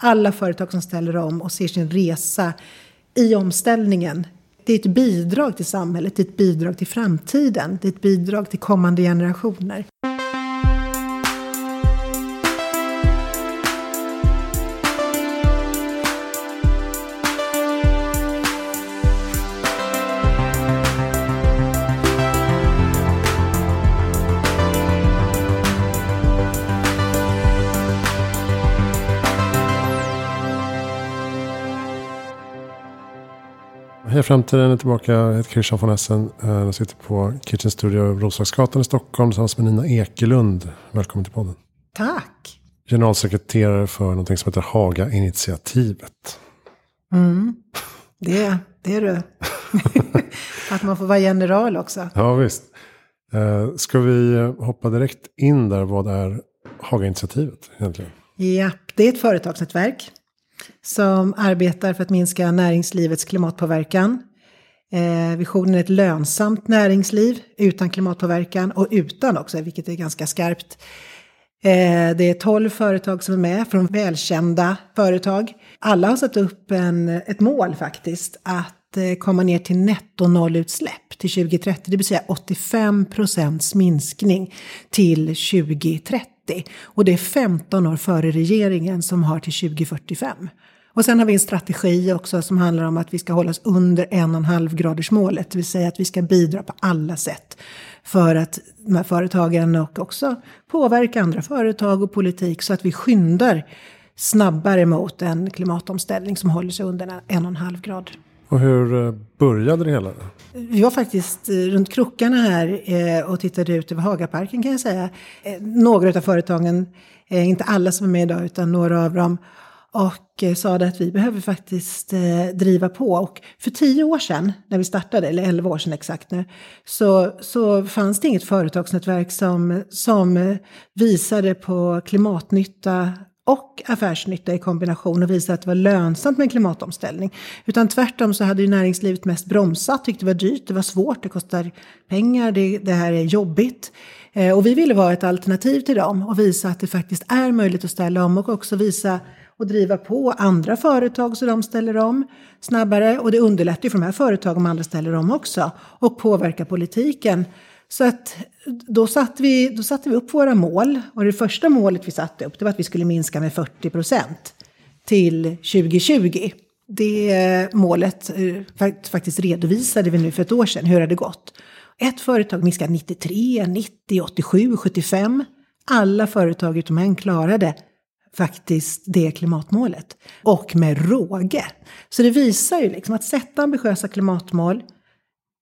alla företag som ställer om och ser sin resa i omställningen. Det är ett bidrag till samhället, det är ett bidrag till framtiden, det är ett bidrag till kommande generationer. Hej framtiden är tillbaka. Jag heter Christian von Essen. Eh, jag sitter på Kitchen Studio Roslagsgatan i Stockholm tillsammans med Nina Ekelund. Välkommen till podden. Tack. Generalsekreterare för någonting som heter Haga-initiativet. Mm. Det, det är du. att man får vara general också. Ja visst. Eh, ska vi hoppa direkt in där? Vad är Haga-initiativet egentligen? Ja, det är ett företagsnätverk som arbetar för att minska näringslivets klimatpåverkan. Eh, visionen är ett lönsamt näringsliv utan klimatpåverkan och utan också, vilket är ganska skarpt. Eh, det är tolv företag som är med från välkända företag. Alla har satt upp en, ett mål faktiskt att eh, komma ner till netto-nollutsläpp till 2030, det vill säga 85 procents minskning till 2030. Och det är 15 år före regeringen som har till 2045. Och sen har vi en strategi också som handlar om att vi ska hålla oss under en och en halv graders målet. Det vill säga att vi ska bidra på alla sätt för att de här företagen och också påverka andra företag och politik så att vi skyndar snabbare mot en klimatomställning som håller sig under en och en halv grad. Och hur eh, började det hela? Vi var faktiskt eh, runt krokarna här eh, och tittade ut över Hagaparken kan jag säga. Några av företagen, inte alla som är med idag utan några av dem, och sa att vi behöver faktiskt driva på. Och för tio år sedan, när vi startade, eller elva år sedan exakt nu, så, så fanns det inget företagsnätverk som, som visade på klimatnytta och affärsnytta i kombination och visa att det var lönsamt med en klimatomställning. Utan tvärtom så hade ju näringslivet mest bromsat, tyckte det var dyrt, det var svårt, det kostar pengar, det, det här är jobbigt. Eh, och vi ville vara ett alternativ till dem och visa att det faktiskt är möjligt att ställa om och också visa och driva på andra företag så de ställer om snabbare. Och det underlättar ju för de här företagen om andra ställer om också. Och påverka politiken så att då satte, vi, då satte vi upp våra mål. Och det första målet vi satte upp det var att vi skulle minska med 40 procent till 2020. Det målet eh, faktiskt redovisade vi nu för ett år sedan. Hur har det gått? Ett företag minskade 93, 90, 87, 75. Alla företag utom en klarade faktiskt det klimatmålet. Och med råge. Så det visar ju liksom att sätta ambitiösa klimatmål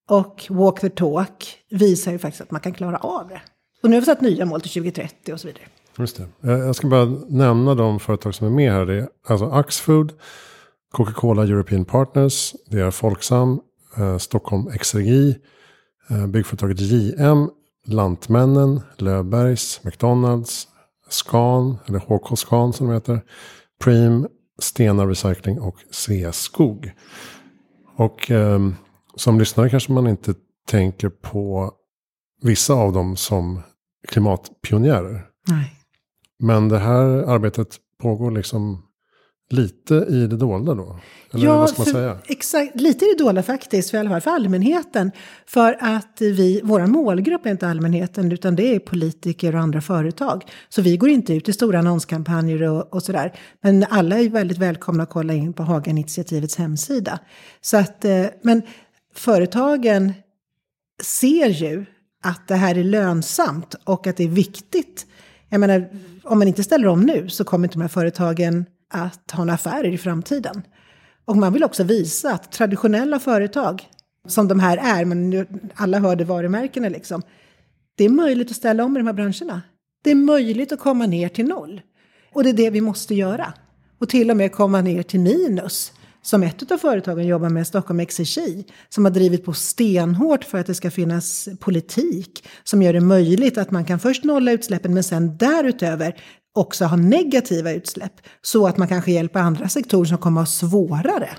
och Walk the Talk visar ju faktiskt att man kan klara av det. Och nu har vi satt nya mål till 2030 och så vidare. Just det. Eh, jag ska bara nämna de företag som är med här. Det är alltså Axfood, Coca-Cola European Partners, det är Folksam, eh, Stockholm Exergi, eh, byggföretaget JM, Lantmännen, Löfbergs, McDonalds, Scan, eller HK Scan som de heter, Preem, Stena Recycling och Sveaskog. Och eh, som lyssnare kanske man inte tänker på vissa av dem som klimatpionjärer. Nej. Men det här arbetet pågår liksom lite i det dolda då? Eller ja, vad ska man för, säga? exakt. Lite i det dolda faktiskt, för i alla fall för allmänheten. För att vi, vår målgrupp är inte allmänheten, utan det är politiker och andra företag. Så vi går inte ut i stora annonskampanjer och, och sådär. Men alla är väldigt välkomna att kolla in på Haga-initiativets hemsida. Så att, eh, men företagen ser ju att det här är lönsamt och att det är viktigt. Jag menar, om man inte ställer om nu så kommer inte de här företagen att ha några affärer i framtiden. Och man vill också visa att traditionella företag, som de här är, men alla hörde varumärkena liksom, det är möjligt att ställa om i de här branscherna. Det är möjligt att komma ner till noll. Och det är det vi måste göra. Och till och med komma ner till minus som ett av företagen jobbar med, Stockholm Exergi, som har drivit på stenhårt för att det ska finnas politik som gör det möjligt att man kan först nolla utsläppen men sen därutöver också ha negativa utsläpp så att man kanske hjälper andra sektorer som kommer att ha svårare.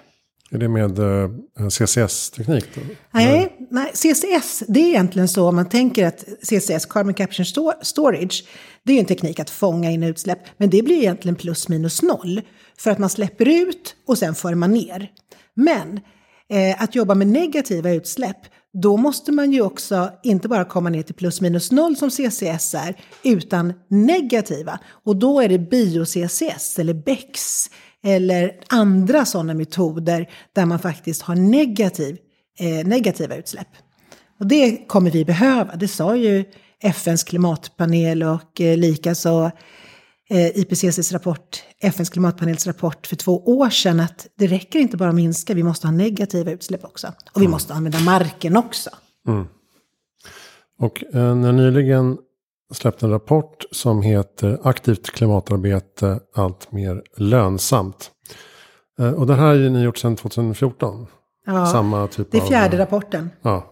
Är det med eh, CCS-teknik? Nej, nej, CCS, det är egentligen så om man tänker att CCS, Carbon Capture Storage, det är en teknik att fånga in utsläpp, men det blir egentligen plus minus noll. För att man släpper ut och sen för man ner. Men eh, att jobba med negativa utsläpp, då måste man ju också inte bara komma ner till plus minus noll som CCS är, utan negativa. Och då är det bio-CCS eller BEX eller andra sådana metoder där man faktiskt har negativ, eh, negativa utsläpp. Och det kommer vi behöva, det sa ju FNs klimatpanel och eh, likaså eh, IPCCs rapport, FNs klimatpanels rapport för två år sedan att det räcker inte bara att minska, vi måste ha negativa utsläpp också. Och vi mm. måste använda marken också. Mm. Och eh, när nyligen släppte en rapport som heter Aktivt klimatarbete allt mer lönsamt. Eh, och det här har ni gjort sedan 2014. Ja, samma typ det är fjärde av, rapporten. Ja,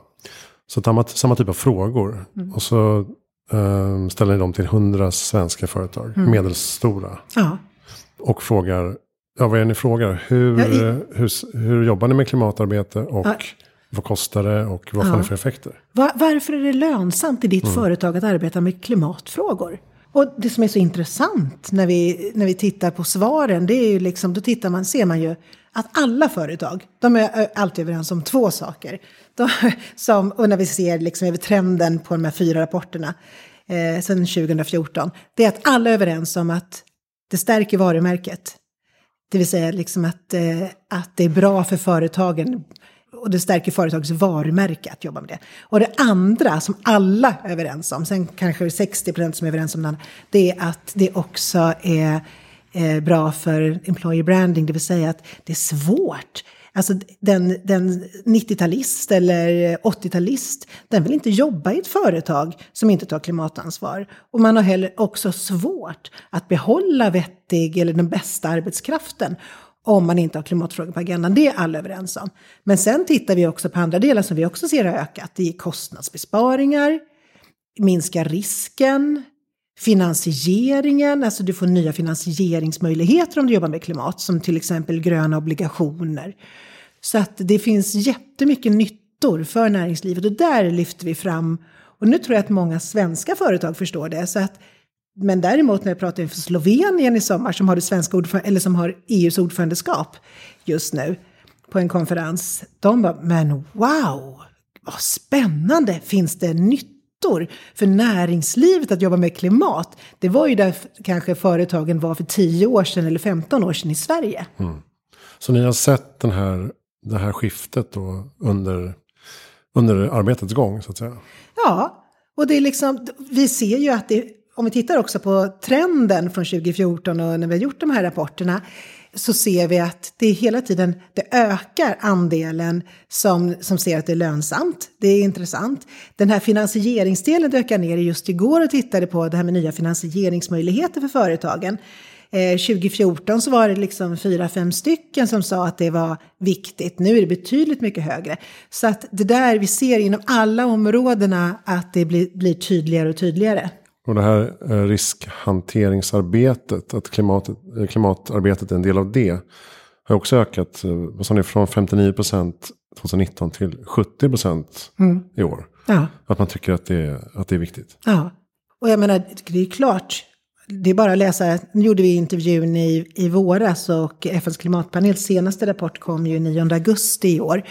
så samma, samma typ av frågor. Mm. Och så um, ställer ni dem till hundra svenska företag, mm. medelstora. Ja. Och frågar, ja vad är det ni frågar? Hur, ja, i, hur, hur jobbar ni med klimatarbete och ja. Vad kostar det och vad får ni för effekter? Var, varför är det lönsamt i ditt mm. företag att arbeta med klimatfrågor? Och det som är så intressant när vi, när vi tittar på svaren, det är ju liksom, då tittar man, ser man ju att alla företag, de är alltid överens om två saker. De, som, och när vi ser liksom över trenden på de här fyra rapporterna eh, sedan 2014, det är att alla är överens om att det stärker varumärket. Det vill säga liksom att, eh, att det är bra för företagen och det stärker företagets varumärke att jobba med det. Och det andra som alla är överens om, sen kanske 60 procent som är överens om det det är att det också är eh, bra för employer branding, det vill säga att det är svårt. Alltså den, den 90-talist eller 80-talist, den vill inte jobba i ett företag som inte tar klimatansvar. Och man har heller också svårt att behålla vettig eller den bästa arbetskraften om man inte har klimatfrågor på agendan. Det är alla överens om. Men sen tittar vi också på andra delar som vi också ser har ökat. Det är kostnadsbesparingar, minska risken, finansieringen, alltså du får nya finansieringsmöjligheter om du jobbar med klimat, som till exempel gröna obligationer. Så att det finns jättemycket nyttor för näringslivet och där lyfter vi fram, och nu tror jag att många svenska företag förstår det, så att men däremot när jag pratar inför Slovenien i sommar som har, det svenska eller som har EUs ordförandeskap just nu på en konferens. De bara, men wow, vad spännande, finns det nyttor för näringslivet att jobba med klimat? Det var ju där kanske företagen var för 10 år sedan eller 15 år sedan i Sverige. Mm. Så ni har sett den här, det här skiftet då under, under arbetets gång så att säga? Ja, och det är liksom, vi ser ju att det om vi tittar också på trenden från 2014 och när vi har gjort de här rapporterna så ser vi att det hela tiden det ökar andelen som, som ser att det är lönsamt. Det är intressant. Den här finansieringsdelen ökar ner. Just igår och tittade på det här med nya finansieringsmöjligheter för företagen. Eh, 2014 så var det liksom fyra, fem stycken som sa att det var viktigt. Nu är det betydligt mycket högre. Så att det där vi ser inom alla områdena att det blir, blir tydligare och tydligare. Och det här eh, riskhanteringsarbetet, att klimatet, eh, klimatarbetet är en del av det. Har också ökat, eh, vad sa ni, från 59 procent 2019 till 70 procent mm. i år. Ja. Att man tycker att det, är, att det är viktigt. Ja, och jag menar, det är klart. Det är bara att läsa, nu gjorde vi intervjun i, i våras och FNs klimatpanels senaste rapport kom ju 9 augusti i år.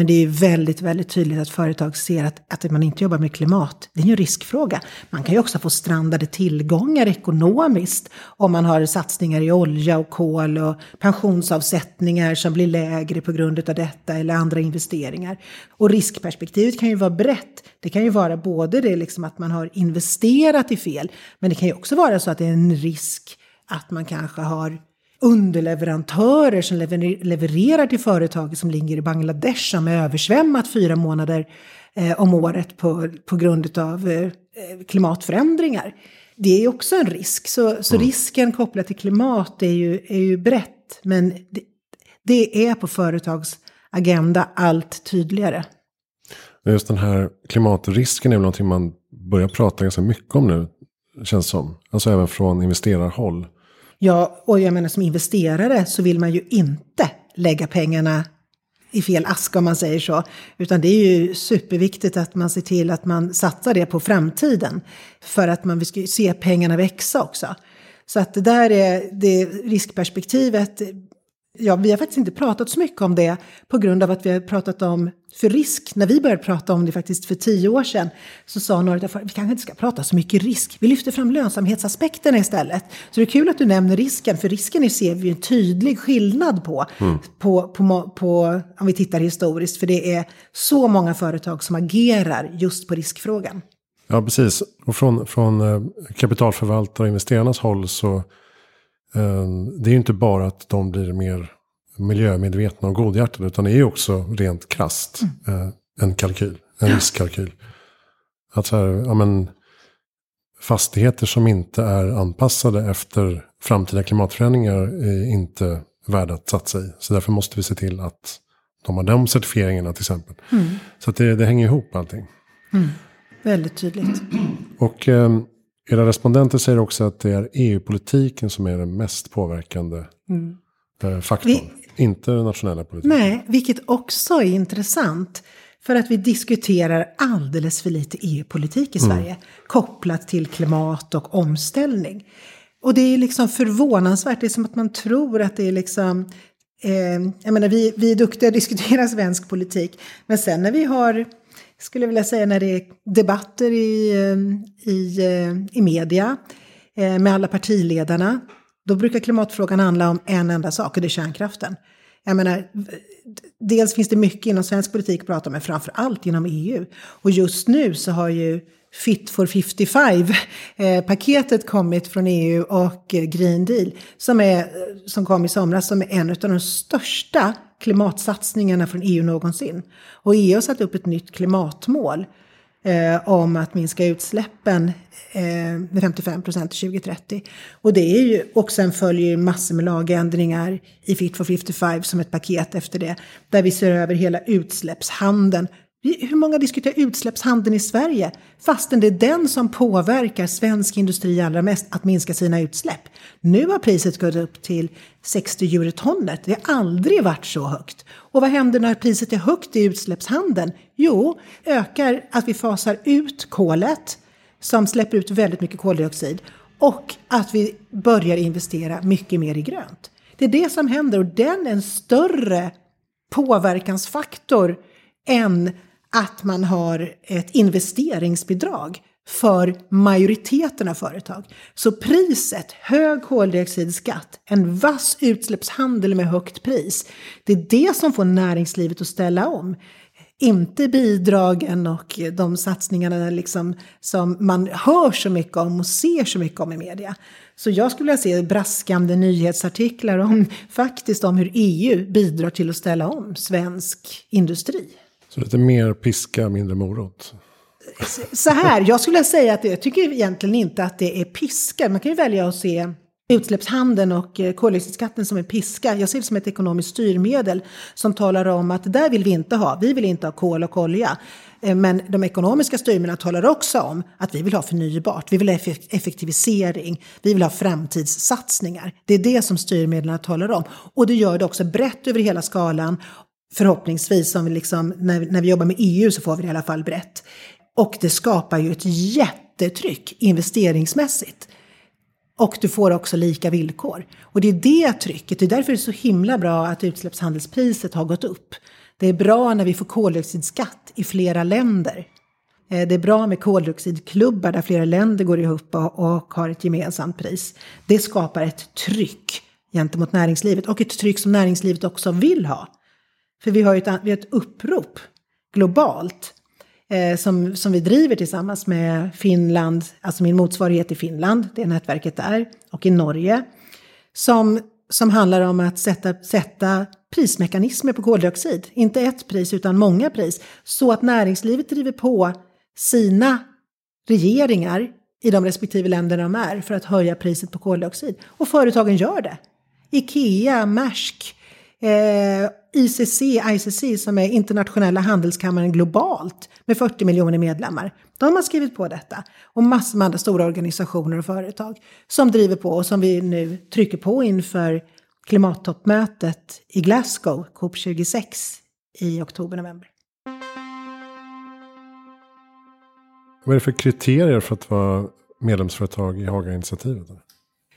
Men det är väldigt, väldigt tydligt att företag ser att, att man inte jobbar med klimat, det är ju en riskfråga. Man kan ju också få strandade tillgångar ekonomiskt om man har satsningar i olja och kol och pensionsavsättningar som blir lägre på grund av detta eller andra investeringar. Och riskperspektivet kan ju vara brett. Det kan ju vara både det liksom att man har investerat i fel, men det kan ju också vara så att det är en risk att man kanske har underleverantörer som levererar till företag som ligger i Bangladesh som är översvämmat fyra månader eh, om året på, på grund av eh, klimatförändringar. Det är också en risk. Så, så mm. risken kopplat till klimat är ju, är ju brett. Men det, det är på företags agenda allt tydligare. Just den här klimatrisken är väl någonting man börjar prata ganska mycket om nu. Känns som. Alltså även från investerarhåll. Ja, och jag menar som investerare så vill man ju inte lägga pengarna i fel aska om man säger så. Utan det är ju superviktigt att man ser till att man satsar det på framtiden. För att man vill se pengarna växa också. Så att det där är det riskperspektivet Ja, vi har faktiskt inte pratat så mycket om det på grund av att vi har pratat om för risk. När vi började prata om det faktiskt för tio år sedan så sa några att vi kanske inte ska prata så mycket risk. Vi lyfter fram lönsamhetsaspekterna istället. Så det är kul att du nämner risken, för risken ser vi en tydlig skillnad på, mm. på, på, på, om vi tittar historiskt. För det är så många företag som agerar just på riskfrågan. Ja, precis. Och från, från eh, kapitalförvaltare och investerarnas håll så det är ju inte bara att de blir mer miljömedvetna och godhjärtade. Utan det är ju också rent krast mm. en kalkyl, en riskkalkyl. Att så här, ja men, fastigheter som inte är anpassade efter framtida klimatförändringar är inte värda att satsa i. Så därför måste vi se till att de har de certifieringarna till exempel. Mm. Så att det, det hänger ihop allting. Mm. Väldigt tydligt. Och eh, era respondenter säger också att det är EU-politiken som är den mest påverkande mm. Eh, faktorn. Vi, inte den nationella politiken. Nej, vilket också är intressant. För att vi diskuterar alldeles för lite EU-politik i mm. Sverige. Mm. Kopplat till klimat och omställning. Och det är liksom förvånansvärt. Det är som att man tror att det är liksom... Eh, jag menar, vi, vi är duktiga att diskutera svensk politik. Men sen när vi har skulle jag vilja säga när det är debatter i, eh, i, eh, i media eh, med alla partiledarna. Då brukar klimatfrågan handla om en enda sak och det är kärnkraften. Jag menar, dels finns det mycket inom svensk politik att prata om, men framför allt inom EU. Och just nu så har ju Fit for 55-paketet kommit från EU och Green Deal som, är, som kom i somras som är en av de största klimatsatsningarna från EU någonsin. Och EU har satt upp ett nytt klimatmål eh, om att minska utsläppen eh, med 55 procent till 2030. Och det är ju, och sen följer massor med lagändringar i Fit for 55 som ett paket efter det, där vi ser över hela utsläppshandeln hur många diskuterar utsläppshandeln i Sverige? Fastän det är den som påverkar svensk industri allra mest att minska sina utsläpp. Nu har priset gått upp till 60 euro tonnet. Det har aldrig varit så högt. Och vad händer när priset är högt i utsläppshandeln? Jo, ökar att vi fasar ut kolet som släpper ut väldigt mycket koldioxid och att vi börjar investera mycket mer i grönt. Det är det som händer och den är en större påverkansfaktor än att man har ett investeringsbidrag för majoriteten av företag. Så priset, hög koldioxidskatt, en vass utsläppshandel med högt pris, det är det som får näringslivet att ställa om. Inte bidragen och de satsningarna liksom som man hör så mycket om och ser så mycket om i media. Så jag skulle vilja se braskande nyhetsartiklar om faktiskt om hur EU bidrar till att ställa om svensk industri. Så lite mer piska, mindre morot? Så här, jag skulle säga att jag tycker egentligen inte att det är piska. Man kan ju välja att se utsläppshandeln och eh, koldioxidskatten som en piska. Jag ser det som ett ekonomiskt styrmedel som talar om att det där vill vi inte ha. Vi vill inte ha kol och olja. Eh, men de ekonomiska styrmedlen talar också om att vi vill ha förnybart, vi vill ha effektivisering, vi vill ha framtidssatsningar. Det är det som styrmedlen talar om. Och det gör det också brett över hela skalan förhoppningsvis, om vi liksom, när, när vi jobbar med EU så får vi det i alla fall brett. Och det skapar ju ett jättetryck investeringsmässigt. Och du får också lika villkor. Och det är det trycket, det är därför det är så himla bra att utsläppshandelspriset har gått upp. Det är bra när vi får koldioxidskatt i flera länder. Eh, det är bra med koldioxidklubbar där flera länder går ihop och har ett gemensamt pris. Det skapar ett tryck gentemot näringslivet och ett tryck som näringslivet också vill ha. För vi har ju ett, vi har ett upprop globalt eh, som, som vi driver tillsammans med Finland, alltså min motsvarighet i Finland, det är nätverket där, och i Norge. Som, som handlar om att sätta, sätta prismekanismer på koldioxid. Inte ett pris utan många pris. Så att näringslivet driver på sina regeringar i de respektive länderna de är för att höja priset på koldioxid. Och företagen gör det. Ikea, Maersk, eh, ICC, ICC som är internationella handelskammaren globalt med 40 miljoner medlemmar. De har skrivit på detta. Och massor med andra stora organisationer och företag som driver på och som vi nu trycker på inför klimattoppmötet i Glasgow, COP26 i oktober-november. Vad är det för kriterier för att vara medlemsföretag i Haga-initiativet?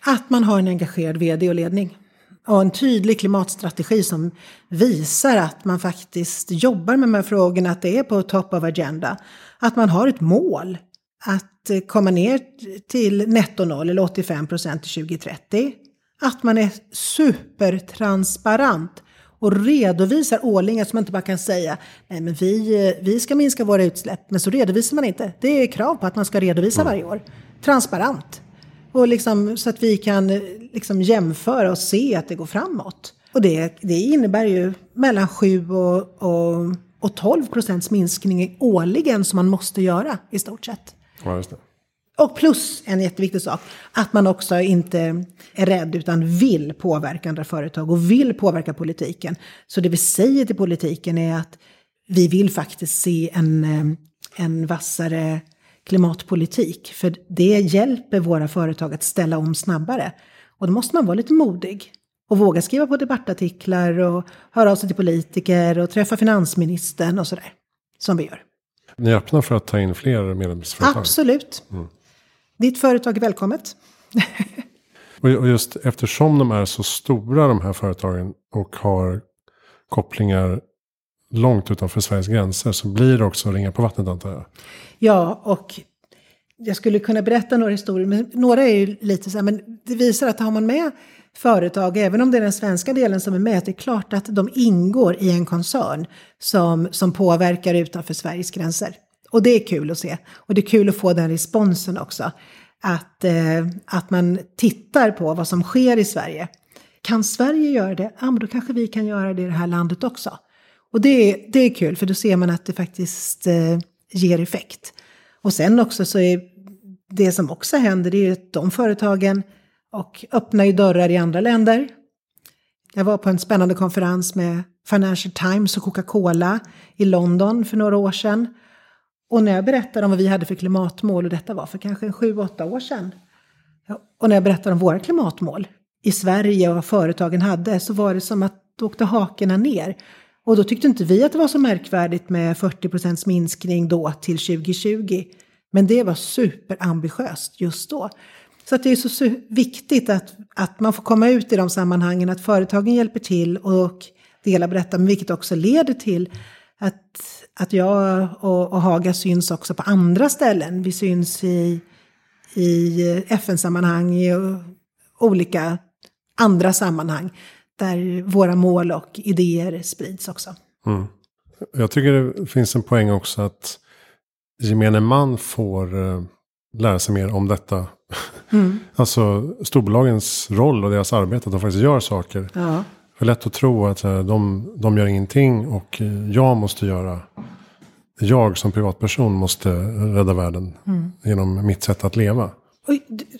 Att man har en engagerad vd och ledning. Och en tydlig klimatstrategi som visar att man faktiskt jobbar med de här frågorna, att det är på top of agenda. Att man har ett mål att komma ner till netto noll eller 85 procent till 2030. Att man är supertransparent och redovisar årligen så man inte bara kan säga nej men vi, vi ska minska våra utsläpp, men så redovisar man inte. Det är krav på att man ska redovisa varje år. Transparent. Och liksom, så att vi kan liksom jämföra och se att det går framåt. Och det, det innebär ju mellan 7 och, och, och 12 procents minskning årligen som man måste göra i stort sett. Ja, just det. Och plus en jätteviktig sak, att man också inte är rädd utan vill påverka andra företag och vill påverka politiken. Så det vi säger till politiken är att vi vill faktiskt se en, eh, en vassare klimatpolitik. För det hjälper våra företag att ställa om snabbare. Och då måste man vara lite modig. Och våga skriva på debattartiklar och höra av sig till politiker och träffa finansministern och sådär. Som vi gör. Ni är öppna för att ta in fler medlemsföretag? Absolut. Mm. Ditt företag är välkommet. och just eftersom de är så stora de här företagen och har kopplingar långt utanför Sveriges gränser så blir det också ringar på vattnet antar jag. Ja, och jag skulle kunna berätta några historier, men några är ju lite så här, men det visar att har man med företag, även om det är den svenska delen som är med, det är klart att de ingår i en koncern som, som påverkar utanför Sveriges gränser. Och det är kul att se. Och det är kul att få den responsen också. Att, eh, att man tittar på vad som sker i Sverige. Kan Sverige göra det? Ja, men då kanske vi kan göra det i det här landet också. Och det, det är kul, för då ser man att det faktiskt eh, ger effekt. Och sen också så är det som också händer, det är ju att de företagen och öppnar ju dörrar i andra länder. Jag var på en spännande konferens med Financial Times och Coca-Cola i London för några år sedan. Och när jag berättade om vad vi hade för klimatmål, och detta var för kanske sju, åtta år sedan. Och när jag berättade om våra klimatmål i Sverige och vad företagen hade, så var det som att då åkte hakorna ner. Och då tyckte inte vi att det var så märkvärdigt med 40 procents minskning då till 2020. Men det var superambitiöst just då. Så att det är så viktigt att, att man får komma ut i de sammanhangen, att företagen hjälper till och delar på detta, men vilket också leder till att, att jag och, och Haga syns också på andra ställen. Vi syns i, i FN-sammanhang, i olika andra sammanhang där våra mål och idéer sprids också. Mm. Jag tycker det finns en poäng också att gemene man får uh, lära sig mer om detta. Mm. alltså storbolagens roll och deras arbete, att de faktiskt gör saker. Ja. För lätt att tro att uh, de, de gör ingenting och uh, jag måste göra. Jag som privatperson måste rädda världen mm. genom mitt sätt att leva. Och,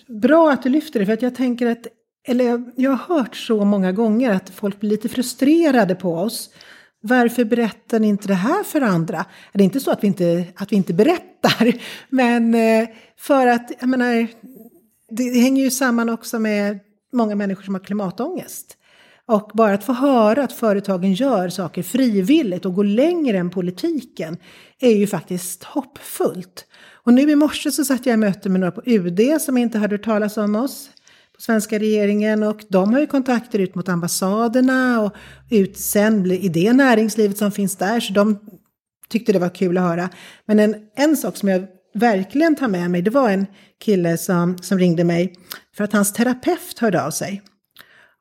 bra att du lyfter det, för att jag tänker att eller jag har hört så många gånger att folk blir lite frustrerade på oss. Varför berättar ni inte det här för andra? Det är inte så att vi inte, att vi inte berättar, men eh, för att, jag menar, det hänger ju samman också med många människor som har klimatångest. Och bara att få höra att företagen gör saker frivilligt och går längre än politiken är ju faktiskt hoppfullt. Och nu i morse så satt jag i möte med några på UD som inte hade hört talas om oss på svenska regeringen och de har ju kontakter ut mot ambassaderna och ut sen i det näringslivet som finns där. Så de tyckte det var kul att höra. Men en, en sak som jag verkligen tar med mig, det var en kille som, som ringde mig för att hans terapeut hörde av sig.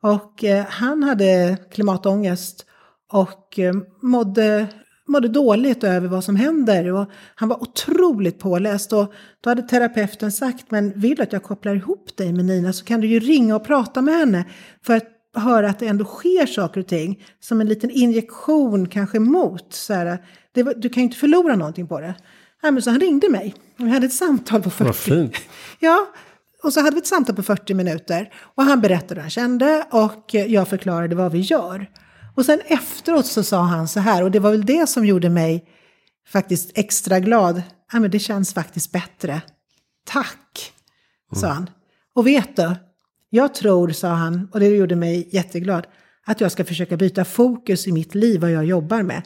Och eh, han hade klimatångest och eh, mådde mådde dåligt över vad som händer och han var otroligt påläst och då hade terapeuten sagt men vill du att jag kopplar ihop dig med Nina så kan du ju ringa och prata med henne för att höra att det ändå sker saker och ting som en liten injektion kanske mot så här, det, du kan ju inte förlora någonting på det. Ja, men så han ringde mig vi hade ett samtal på 40 Vad fint. ja, och så hade vi ett samtal på 40 minuter och han berättade hur han kände och jag förklarade vad vi gör. Och sen efteråt så sa han så här, och det var väl det som gjorde mig faktiskt extra glad. Ja, men det känns faktiskt bättre. Tack, mm. sa han. Och vet du, jag tror, sa han, och det gjorde mig jätteglad, att jag ska försöka byta fokus i mitt liv, vad jag jobbar med.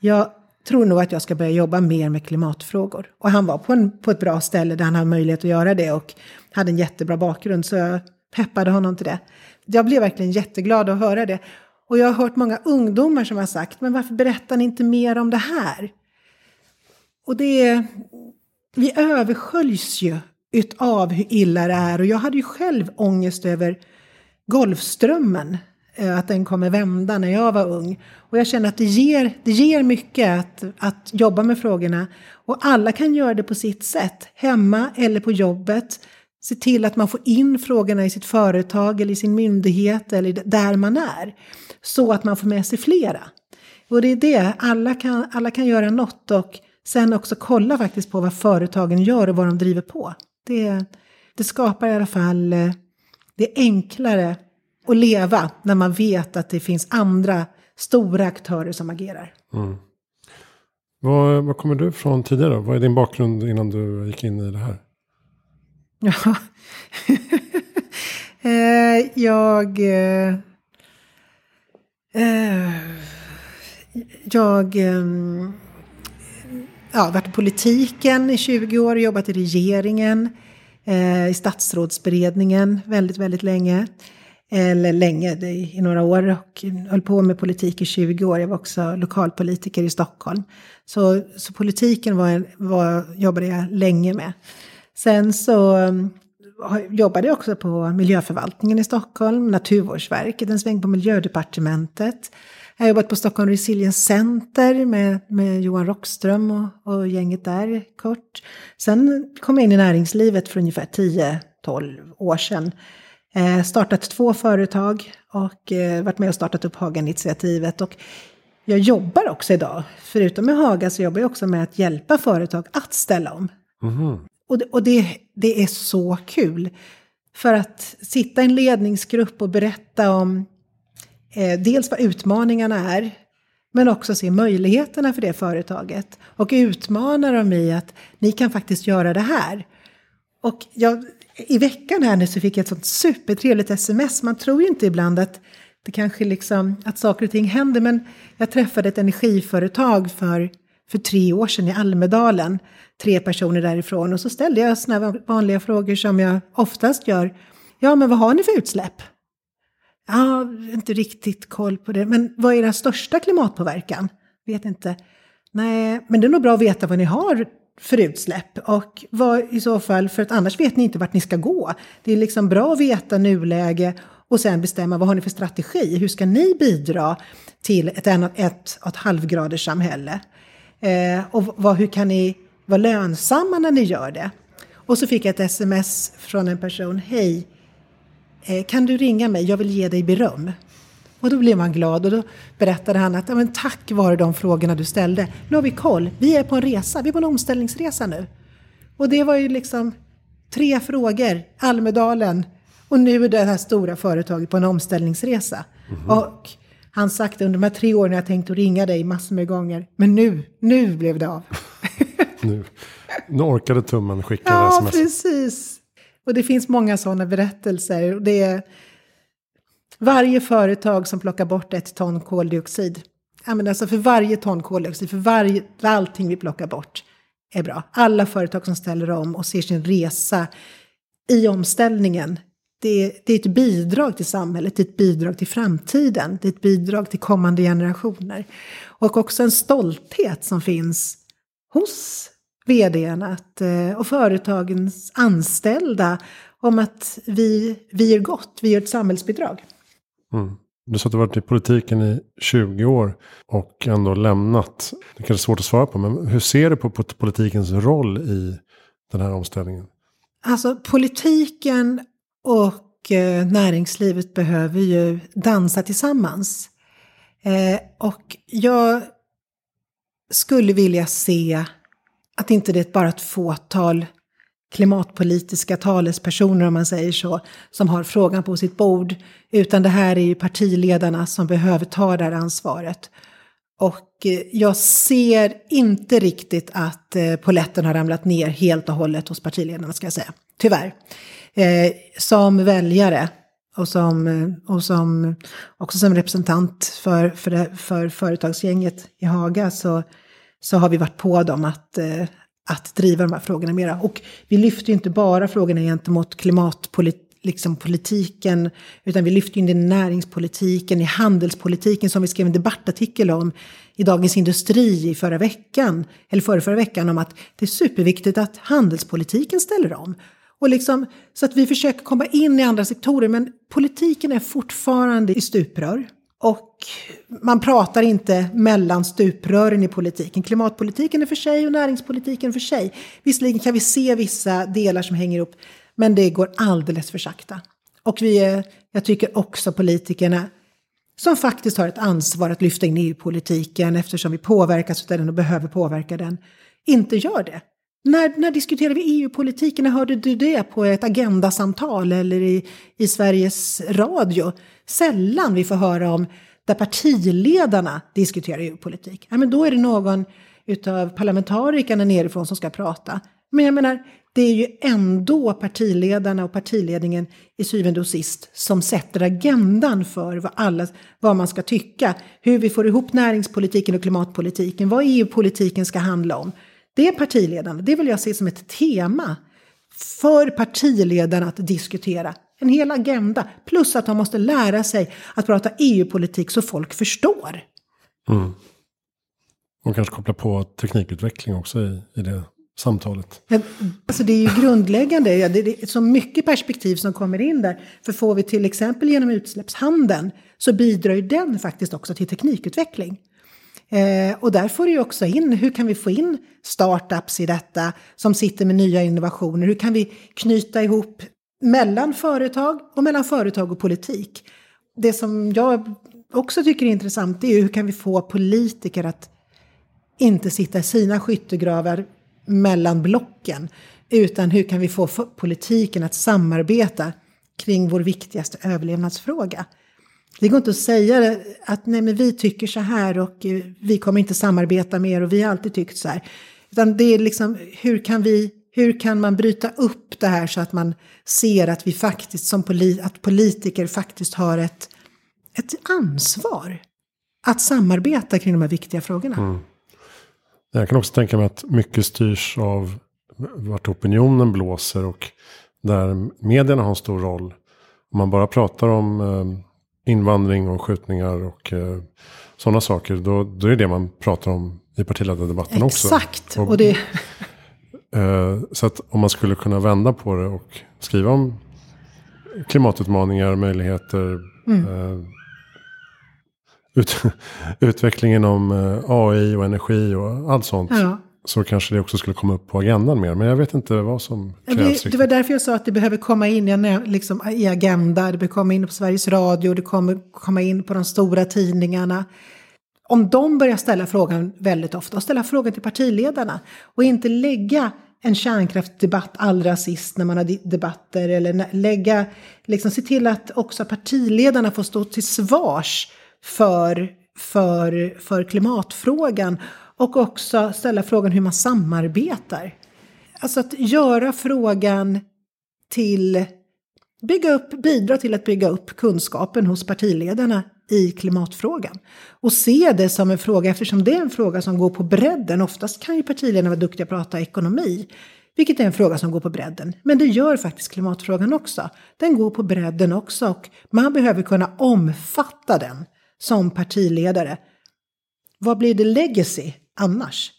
jag tror nog att jag ska börja jobba mer med klimatfrågor. Och han var på, en, på ett bra ställe där han hade möjlighet att göra det och hade en jättebra bakgrund så jag peppade honom till det. Jag blev verkligen jätteglad att höra det. Och jag har hört många ungdomar som har sagt, men varför berättar ni inte mer om det här? Och det vi översköljs ju utav hur illa det är och jag hade ju själv ångest över Golfströmmen, eh, att den kommer vända när jag var ung. Och jag känner att det ger, det ger mycket att, att jobba med frågorna. Och alla kan göra det på sitt sätt, hemma eller på jobbet. Se till att man får in frågorna i sitt företag eller i sin myndighet eller där man är. Så att man får med sig flera. Och det är det, alla kan, alla kan göra något och sen också kolla faktiskt på vad företagen gör och vad de driver på. Det, det skapar i alla fall, eh, det är enklare att leva när man vet att det finns andra stora aktörer som agerar. Mm. Var, var kommer du från tidigare? Vad är din bakgrund innan du gick in i det här? Ja, eh, jag... Eh, eh jag eh, ja, varit i politiken i 20 år, jobbat i regeringen, eh, i statsrådsberedningen väldigt, väldigt länge. Eller länge, det, i några år och höll på med politik i 20 år. Jag var också lokalpolitiker i Stockholm. Så, så politiken var, var, jobbade jag länge med. Sen så um, jobbade jag också på miljöförvaltningen i Stockholm, Naturvårdsverket, en sväng på miljödepartementet. Jag har jobbat på Stockholm Resilience Center med, med Johan Rockström och, och gänget där kort. Sen kom jag in i näringslivet för ungefär 10-12 år sedan. Eh, startat två företag och eh, varit med och startat upp Haga-initiativet. Och jag jobbar också idag, förutom med Haga så jobbar jag också med att hjälpa företag att ställa om. Mm. Och, det, och det, det är så kul. För att sitta i en ledningsgrupp och berätta om eh, dels vad utmaningarna är, men också se möjligheterna för det företaget. Och utmana dem i att ni kan faktiskt göra det här. Och jag, i veckan här nu så fick jag ett sånt supertrevligt sms. Man tror ju inte ibland att det kanske liksom, att saker och ting händer. Men jag träffade ett energiföretag för, för tre år sedan i Almedalen. Tre personer därifrån. Och så ställde jag sådana vanliga frågor som jag oftast gör. Ja, men vad har ni för utsläpp? Ja, inte riktigt koll på det. Men vad är era största klimatpåverkan? Vet inte. Nej, men det är nog bra att veta vad ni har för utsläpp och vad i så fall, för att annars vet ni inte vart ni ska gå. Det är liksom bra att veta nuläge och sen bestämma vad har ni för strategi? Hur ska ni bidra till ett, ett, ett, ett halvgraders samhälle? Eh, och vad, hur kan ni vara lönsamma när ni gör det? Och så fick jag ett sms från en person. Hej, Eh, kan du ringa mig, jag vill ge dig beröm. Och då blev man glad och då berättade han att men tack vare de frågorna du ställde, nu har vi koll, vi är på en resa, vi är på en omställningsresa nu. Och det var ju liksom tre frågor, Almedalen och nu är det här stora företaget på en omställningsresa. Mm -hmm. Och han sagt under de här tre åren jag tänkt att ringa dig massor med gånger, men nu, nu blev det av. nu, nu orkade tummen skicka ja, sms. Ja, precis. Och det finns många sådana berättelser. Det är varje företag som plockar bort ett ton koldioxid. alltså för varje ton koldioxid, för, varje, för allting vi plockar bort är bra. Alla företag som ställer om och ser sin resa i omställningen. Det, det är ett bidrag till samhället, det är ett bidrag till framtiden, det är ett bidrag till kommande generationer. Och också en stolthet som finns hos vdn att, eh, och företagens anställda om att vi, vi gör gott, vi gör ett samhällsbidrag. Mm. Du sa att du varit i politiken i 20 år och ändå lämnat. Det kanske är svårt att svara på, men hur ser du på politikens roll i den här omställningen? Alltså politiken och eh, näringslivet behöver ju dansa tillsammans. Eh, och jag skulle vilja se att inte det är bara ett fåtal klimatpolitiska talespersoner, om man säger så, som har frågan på sitt bord. Utan det här är ju partiledarna som behöver ta det här ansvaret. Och eh, jag ser inte riktigt att eh, poletten har ramlat ner helt och hållet hos partiledarna, ska jag säga. Tyvärr. Eh, som väljare och som, eh, och som också som representant för, för, det, för företagsgänget i Haga så, så har vi varit på dem att, eh, att driva de här frågorna mera. Och vi lyfter ju inte bara frågorna gentemot klimatpolitiken liksom politiken, utan vi lyfter in det i näringspolitiken, i handelspolitiken som vi skrev en debattartikel om i Dagens Industri i förra veckan, eller förra, förra veckan, om att det är superviktigt att handelspolitiken ställer om. Och liksom, så att vi försöker komma in i andra sektorer, men politiken är fortfarande i stuprör. Och man pratar inte mellan stuprören i politiken. Klimatpolitiken är för sig och näringspolitiken för sig. Visserligen kan vi se vissa delar som hänger ihop, men det går alldeles för sakta. Och vi är, jag tycker också politikerna, som faktiskt har ett ansvar att lyfta in EU-politiken eftersom vi påverkas av den och behöver påverka den, inte gör det. När, när diskuterar vi EU-politiken? När hörde du det på ett agendasamtal eller i, i Sveriges Radio? Sällan vi får höra om där partiledarna diskuterar EU-politik. Ja, men då är det någon utav parlamentarikerna nerifrån som ska prata. Men jag menar, det är ju ändå partiledarna och partiledningen i syvende och sist som sätter agendan för vad, alla, vad man ska tycka. Hur vi får ihop näringspolitiken och klimatpolitiken, vad EU-politiken ska handla om. Det är partiledarna, det vill jag se som ett tema för partiledarna att diskutera. En hel agenda, plus att de måste lära sig att prata EU-politik så folk förstår. Mm. Och kanske koppla på teknikutveckling också i, i det samtalet. Alltså det är ju grundläggande, det är så mycket perspektiv som kommer in där. För får vi till exempel genom utsläppshandeln så bidrar ju den faktiskt också till teknikutveckling. Eh, och där får du ju också in, hur kan vi få in startups i detta som sitter med nya innovationer? Hur kan vi knyta ihop mellan företag och mellan företag och politik? Det som jag också tycker är intressant är hur kan vi få politiker att inte sitta i sina skyttegravar mellan blocken. Utan hur kan vi få politiken att samarbeta kring vår viktigaste överlevnadsfråga. Det går inte att säga att nej men vi tycker så här och eh, vi kommer inte samarbeta mer och vi har alltid tyckt så här. Utan det är liksom hur kan vi, hur kan man bryta upp det här så att man ser att vi faktiskt som poli att politiker faktiskt har ett, ett ansvar att samarbeta kring de här viktiga frågorna. Mm. Jag kan också tänka mig att mycket styrs av vart opinionen blåser och där medierna har en stor roll. Om man bara pratar om eh, invandring och skjutningar och eh, sådana saker, då, då är det det man pratar om i partiledardebatten också. Exakt. Och, och det... Eh, så att om man skulle kunna vända på det och skriva om klimatutmaningar, möjligheter, mm ut, utvecklingen om eh, AI och energi och allt sånt. Ja. Så kanske det också skulle komma upp på agendan mer. Men jag vet inte vad som krävs. Det, det var därför jag sa att det behöver komma in jag, liksom, i agenda. Det behöver komma in på Sveriges Radio. Det kommer komma in på de stora tidningarna. Om de börjar ställa frågan väldigt ofta och ställa frågan till partiledarna. Och inte lägga en kärnkraftsdebatt allra sist när man har debatter. Eller lägga, liksom se till att också partiledarna får stå till svars för, för, för klimatfrågan och också ställa frågan hur man samarbetar. Alltså att göra frågan till, bygga upp, bidra till att bygga upp kunskapen hos partiledarna i klimatfrågan. Och se det som en fråga, eftersom det är en fråga som går på bredden. Oftast kan ju partiledarna vara duktiga på att prata ekonomi, vilket är en fråga som går på bredden. Men det gör faktiskt klimatfrågan också. Den går på bredden också och man behöver kunna omfatta den som partiledare. Vad blir det legacy annars?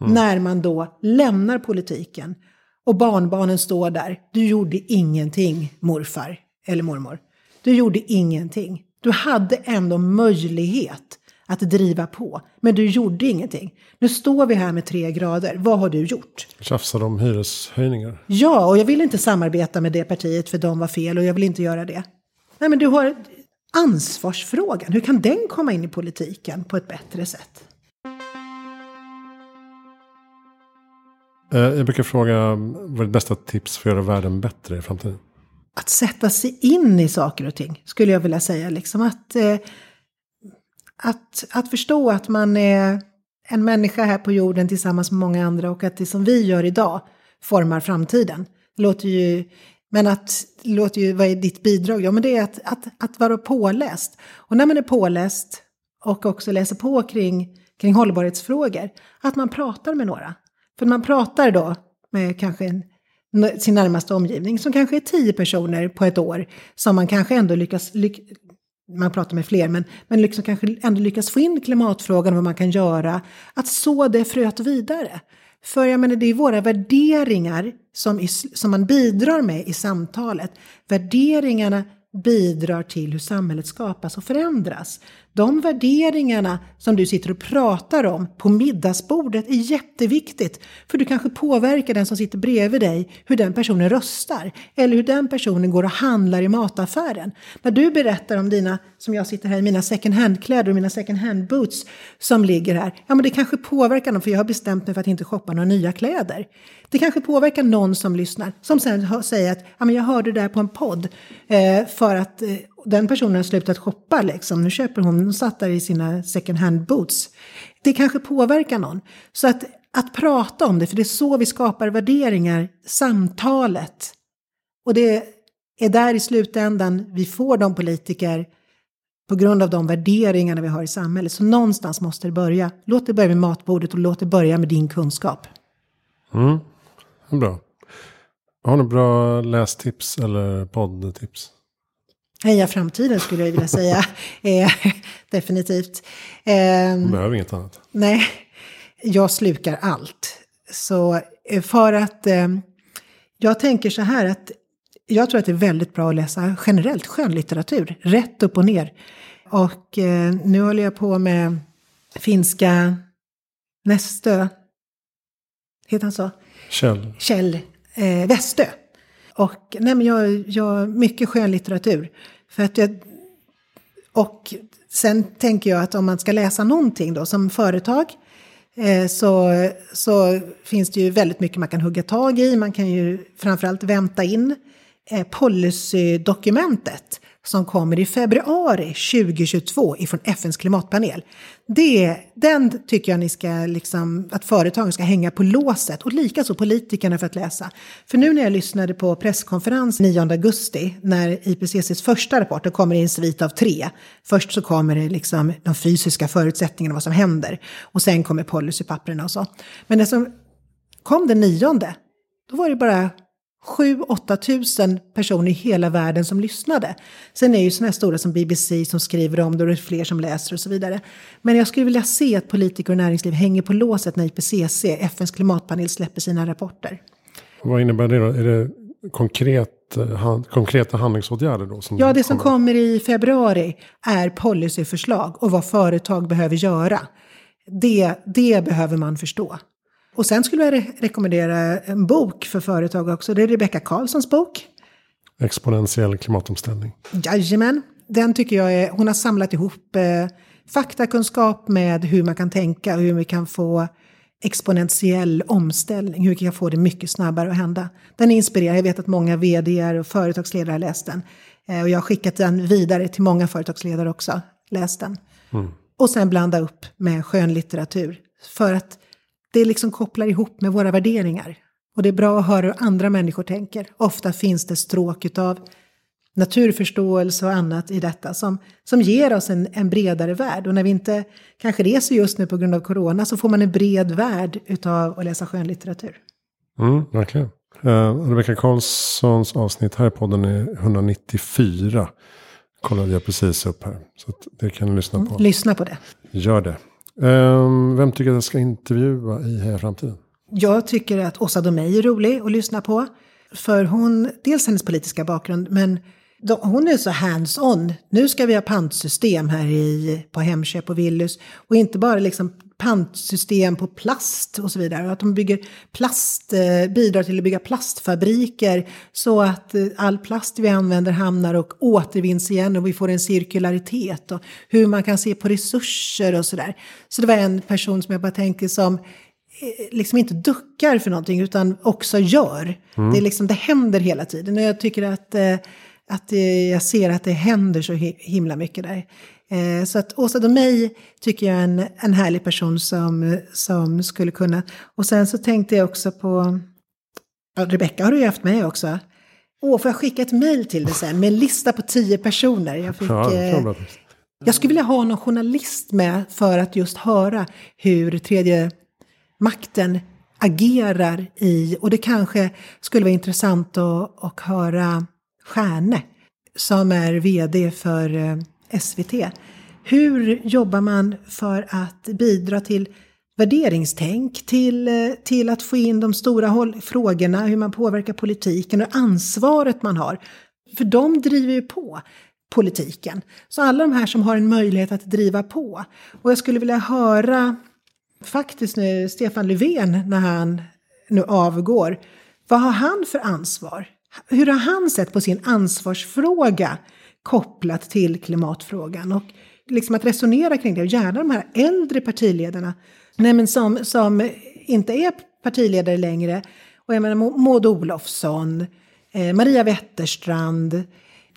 Mm. När man då lämnar politiken och barnbarnen står där. Du gjorde ingenting morfar eller mormor. Du gjorde ingenting. Du hade ändå möjlighet att driva på. Men du gjorde ingenting. Nu står vi här med tre grader. Vad har du gjort? Tjafsade om hyreshöjningar. Ja, och jag vill inte samarbeta med det partiet för de var fel och jag vill inte göra det. Nej, men du har, ansvarsfrågan, hur kan den komma in i politiken på ett bättre sätt? Eh, jag brukar fråga, vad är ditt bästa tips för att göra världen bättre i framtiden? Att sätta sig in i saker och ting, skulle jag vilja säga. Liksom att, eh, att, att förstå att man är en människa här på jorden tillsammans med många andra och att det som vi gör idag formar framtiden. Låter ju Men att, låter ju, vad är ditt bidrag? Ja, men det är att, att, att vara påläst. Och när man är påläst och också läser på kring, kring hållbarhetsfrågor, att man pratar med några. För man pratar då med kanske en, sin närmaste omgivning, som kanske är tio personer på ett år, som man kanske ändå lyckas, lyck, man pratar med fler, men, men liksom kanske ändå lyckas få in klimatfrågan och vad man kan göra, att så det fröet vidare. För jag menar, det är våra värderingar som, i, som man bidrar med i samtalet. Värderingarna bidrar till hur samhället skapas och förändras. De värderingarna som du sitter och pratar om på middagsbordet är jätteviktigt. För du kanske påverkar den som sitter bredvid dig, hur den personen röstar. Eller hur den personen går och handlar i mataffären. När du berättar om dina, som jag sitter här i mina second hand-kläder och mina second hand-boots som ligger här. Ja men det kanske påverkar dem för jag har bestämt mig för att inte shoppa några nya kläder. Det kanske påverkar någon som lyssnar. Som sen säger att ja, men jag hörde det där på en podd. Eh, för att eh, den personen har slutat shoppa liksom. Nu köper hon, hon satt där i sina second hand boots. Det kanske påverkar någon. Så att, att prata om det, för det är så vi skapar värderingar, samtalet. Och det är där i slutändan vi får de politiker på grund av de värderingarna vi har i samhället. Så någonstans måste det börja. Låt det börja med matbordet och låt det börja med din kunskap. Mm, bra. Har du bra lästips eller poddtips? Heja framtiden skulle jag vilja säga. eh, definitivt. Eh, du behöver inget annat. Nej, jag slukar allt. Så eh, för att eh, jag tänker så här att jag tror att det är väldigt bra att läsa generellt skönlitteratur, rätt upp och ner. Och eh, nu håller jag på med finska Nästö, heter han så? Kjell. Kjell eh, Westö. Och nej, men jag, jag mycket skönlitteratur. För att jag, och sen tänker jag att om man ska läsa någonting då som företag eh, så, så finns det ju väldigt mycket man kan hugga tag i. Man kan ju framförallt vänta in eh, policydokumentet som kommer i februari 2022 ifrån FNs klimatpanel. Det, den tycker jag ni ska, liksom, att företagen ska hänga på låset och likaså politikerna för att läsa. För nu när jag lyssnade på presskonferens 9 augusti när IPCCs första rapport, då kommer i en svit av tre. Först så kommer det liksom de fysiska förutsättningarna, vad som händer. Och sen kommer policypapperna och så. Men det som kom den nionde, då var det bara 7-8 tusen personer i hela världen som lyssnade. Sen är ju sådana här stora som BBC som skriver om det och det är fler som läser och så vidare. Men jag skulle vilja se att politiker och näringsliv hänger på låset när IPCC, FNs klimatpanel, släpper sina rapporter. Vad innebär det då? Är det konkret, han, konkreta handlingsåtgärder då? Som ja, det som kommer. kommer i februari är policyförslag och vad företag behöver göra. Det, det behöver man förstå. Och sen skulle jag re rekommendera en bok för företag också. Det är Rebecka Karlssons bok. Exponentiell klimatomställning. Jajamän. Den tycker jag är, hon har samlat ihop eh, faktakunskap med hur man kan tänka och hur vi kan få exponentiell omställning, hur vi kan få det mycket snabbare att hända. Den är inspirerande, jag vet att många vd och företagsledare har läst den. Eh, och jag har skickat den vidare till många företagsledare också, läst den. Mm. Och sen blanda upp med skönlitteratur. För att det liksom kopplar ihop med våra värderingar. Och det är bra att höra hur andra människor tänker. Ofta finns det stråk av naturförståelse och annat i detta som, som ger oss en, en bredare värld. Och när vi inte kanske reser just nu på grund av corona så får man en bred värld utav att läsa skönlitteratur. Mm, verkligen. Uh, Rebecka Karlssons avsnitt här i podden är 194. Kollade jag precis upp här. Så det kan du lyssna på. Mm, lyssna på det. Gör det. Um, vem tycker att jag ska intervjua i Heja Framtiden? Jag tycker att Åsa Domeij är rolig att lyssna på. För hon, dels hennes politiska bakgrund, men de, hon är så hands-on. Nu ska vi ha pantsystem här i, på Hemköp och Willys. Och inte bara liksom pantsystem på plast och så vidare. Att de bygger plast, eh, bidrar till att bygga plastfabriker så att eh, all plast vi använder hamnar och återvinns igen och vi får en cirkularitet. Och hur man kan se på resurser och sådär. Så det var en person som jag bara tänker som eh, liksom inte duckar för någonting utan också gör. Mm. Det, är liksom, det händer hela tiden och jag tycker att, att jag ser att det händer så himla mycket där. Eh, så att Åsa Domeij tycker jag är en, en härlig person som, som skulle kunna. Och sen så tänkte jag också på, ja, Rebecka har du ju haft med också. Åh, får jag skicka ett mejl till dig sen med en lista på tio personer? Jag, fick, Ja, eh, jag skulle vilja ha någon journalist med för att just höra hur tredje makten agerar i, och det kanske skulle vara intressant att, att höra Stjärne, som är vd för eh, SVT. Hur jobbar man för att bidra till värderingstänk, till, till att få in de stora håll, frågorna, hur man påverkar politiken och ansvaret man har. För de driver ju på politiken. Så alla de här som har en möjlighet att driva på. Och jag skulle vilja höra faktiskt nu Stefan Löfven när han nu avgår. Vad har han för ansvar? Hur har han sett på sin ansvarsfråga kopplat till klimatfrågan? Och liksom att resonera kring det och gärna de här äldre partiledarna nej men som, som inte är partiledare längre. Och jag menar Maud Olofsson, eh, Maria Wetterstrand,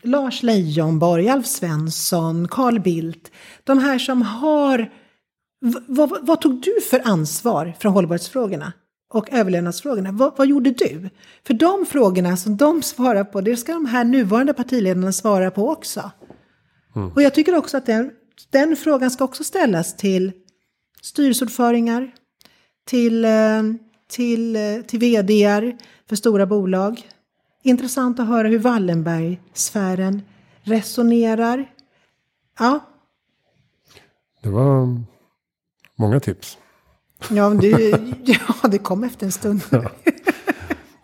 Lars Leijonborg, Alf Svensson, Carl Bildt. De här som har V- vad, vad tog du för ansvar för hållbarhetsfrågorna och överlevnadsfrågorna? Vad, vad gjorde du? För de frågorna som de svarar på, det ska de här nuvarande partiledarna svara på också. Och jag tycker också att den, den frågan ska också ställas till styrelseordföringar, till, eh, till, eh, till vdar för stora bolag. Intressant att höra hur Wallenberg-sfären resonerar. Ja, Det var många tips. Ja, men du, ja, det kom efter en stund.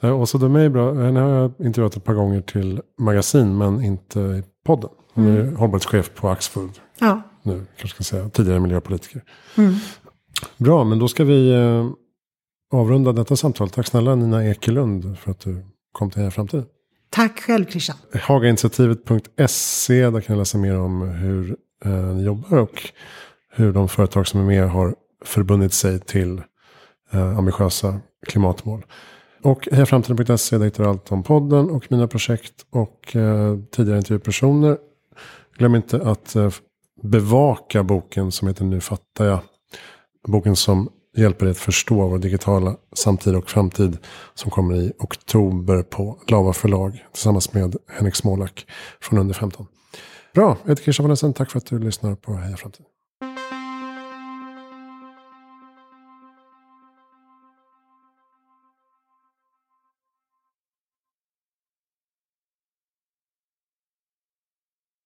Eh, Åsa Domeij är bra. Henne har jag intervjuat ett par gånger till magasin men inte i podden. Hon är hållbarhetschef på Axfood Ja, nu. Kanske ska säga tidigare miljöpolitiker. Bra, men då ska vi eh, avrunda detta samtal. Tack snälla Nina Ekelund för att du kom till Heja Framtiden. tack själv Christian. Hagainitiativet.se, där kan ni läsa mer om hur eh, ni jobbar och hur de företag som är med har förbundit sig till eh, ambitiösa klimatmål. Och hejaframtiden.se, där hittar du allt om podden och mina projekt och eh, tidigare intervjupersoner. Glöm inte att eh, bevaka boken som heter Nu fattar jag. Boken som hjälper dig att förstå vår digitala samtid och framtid. Som kommer i oktober på Lava förlag tillsammans med Henrik Smålack från Under 15. Bra, jag heter Christian von Essen. Tack för att du lyssnar på Heja Framtiden.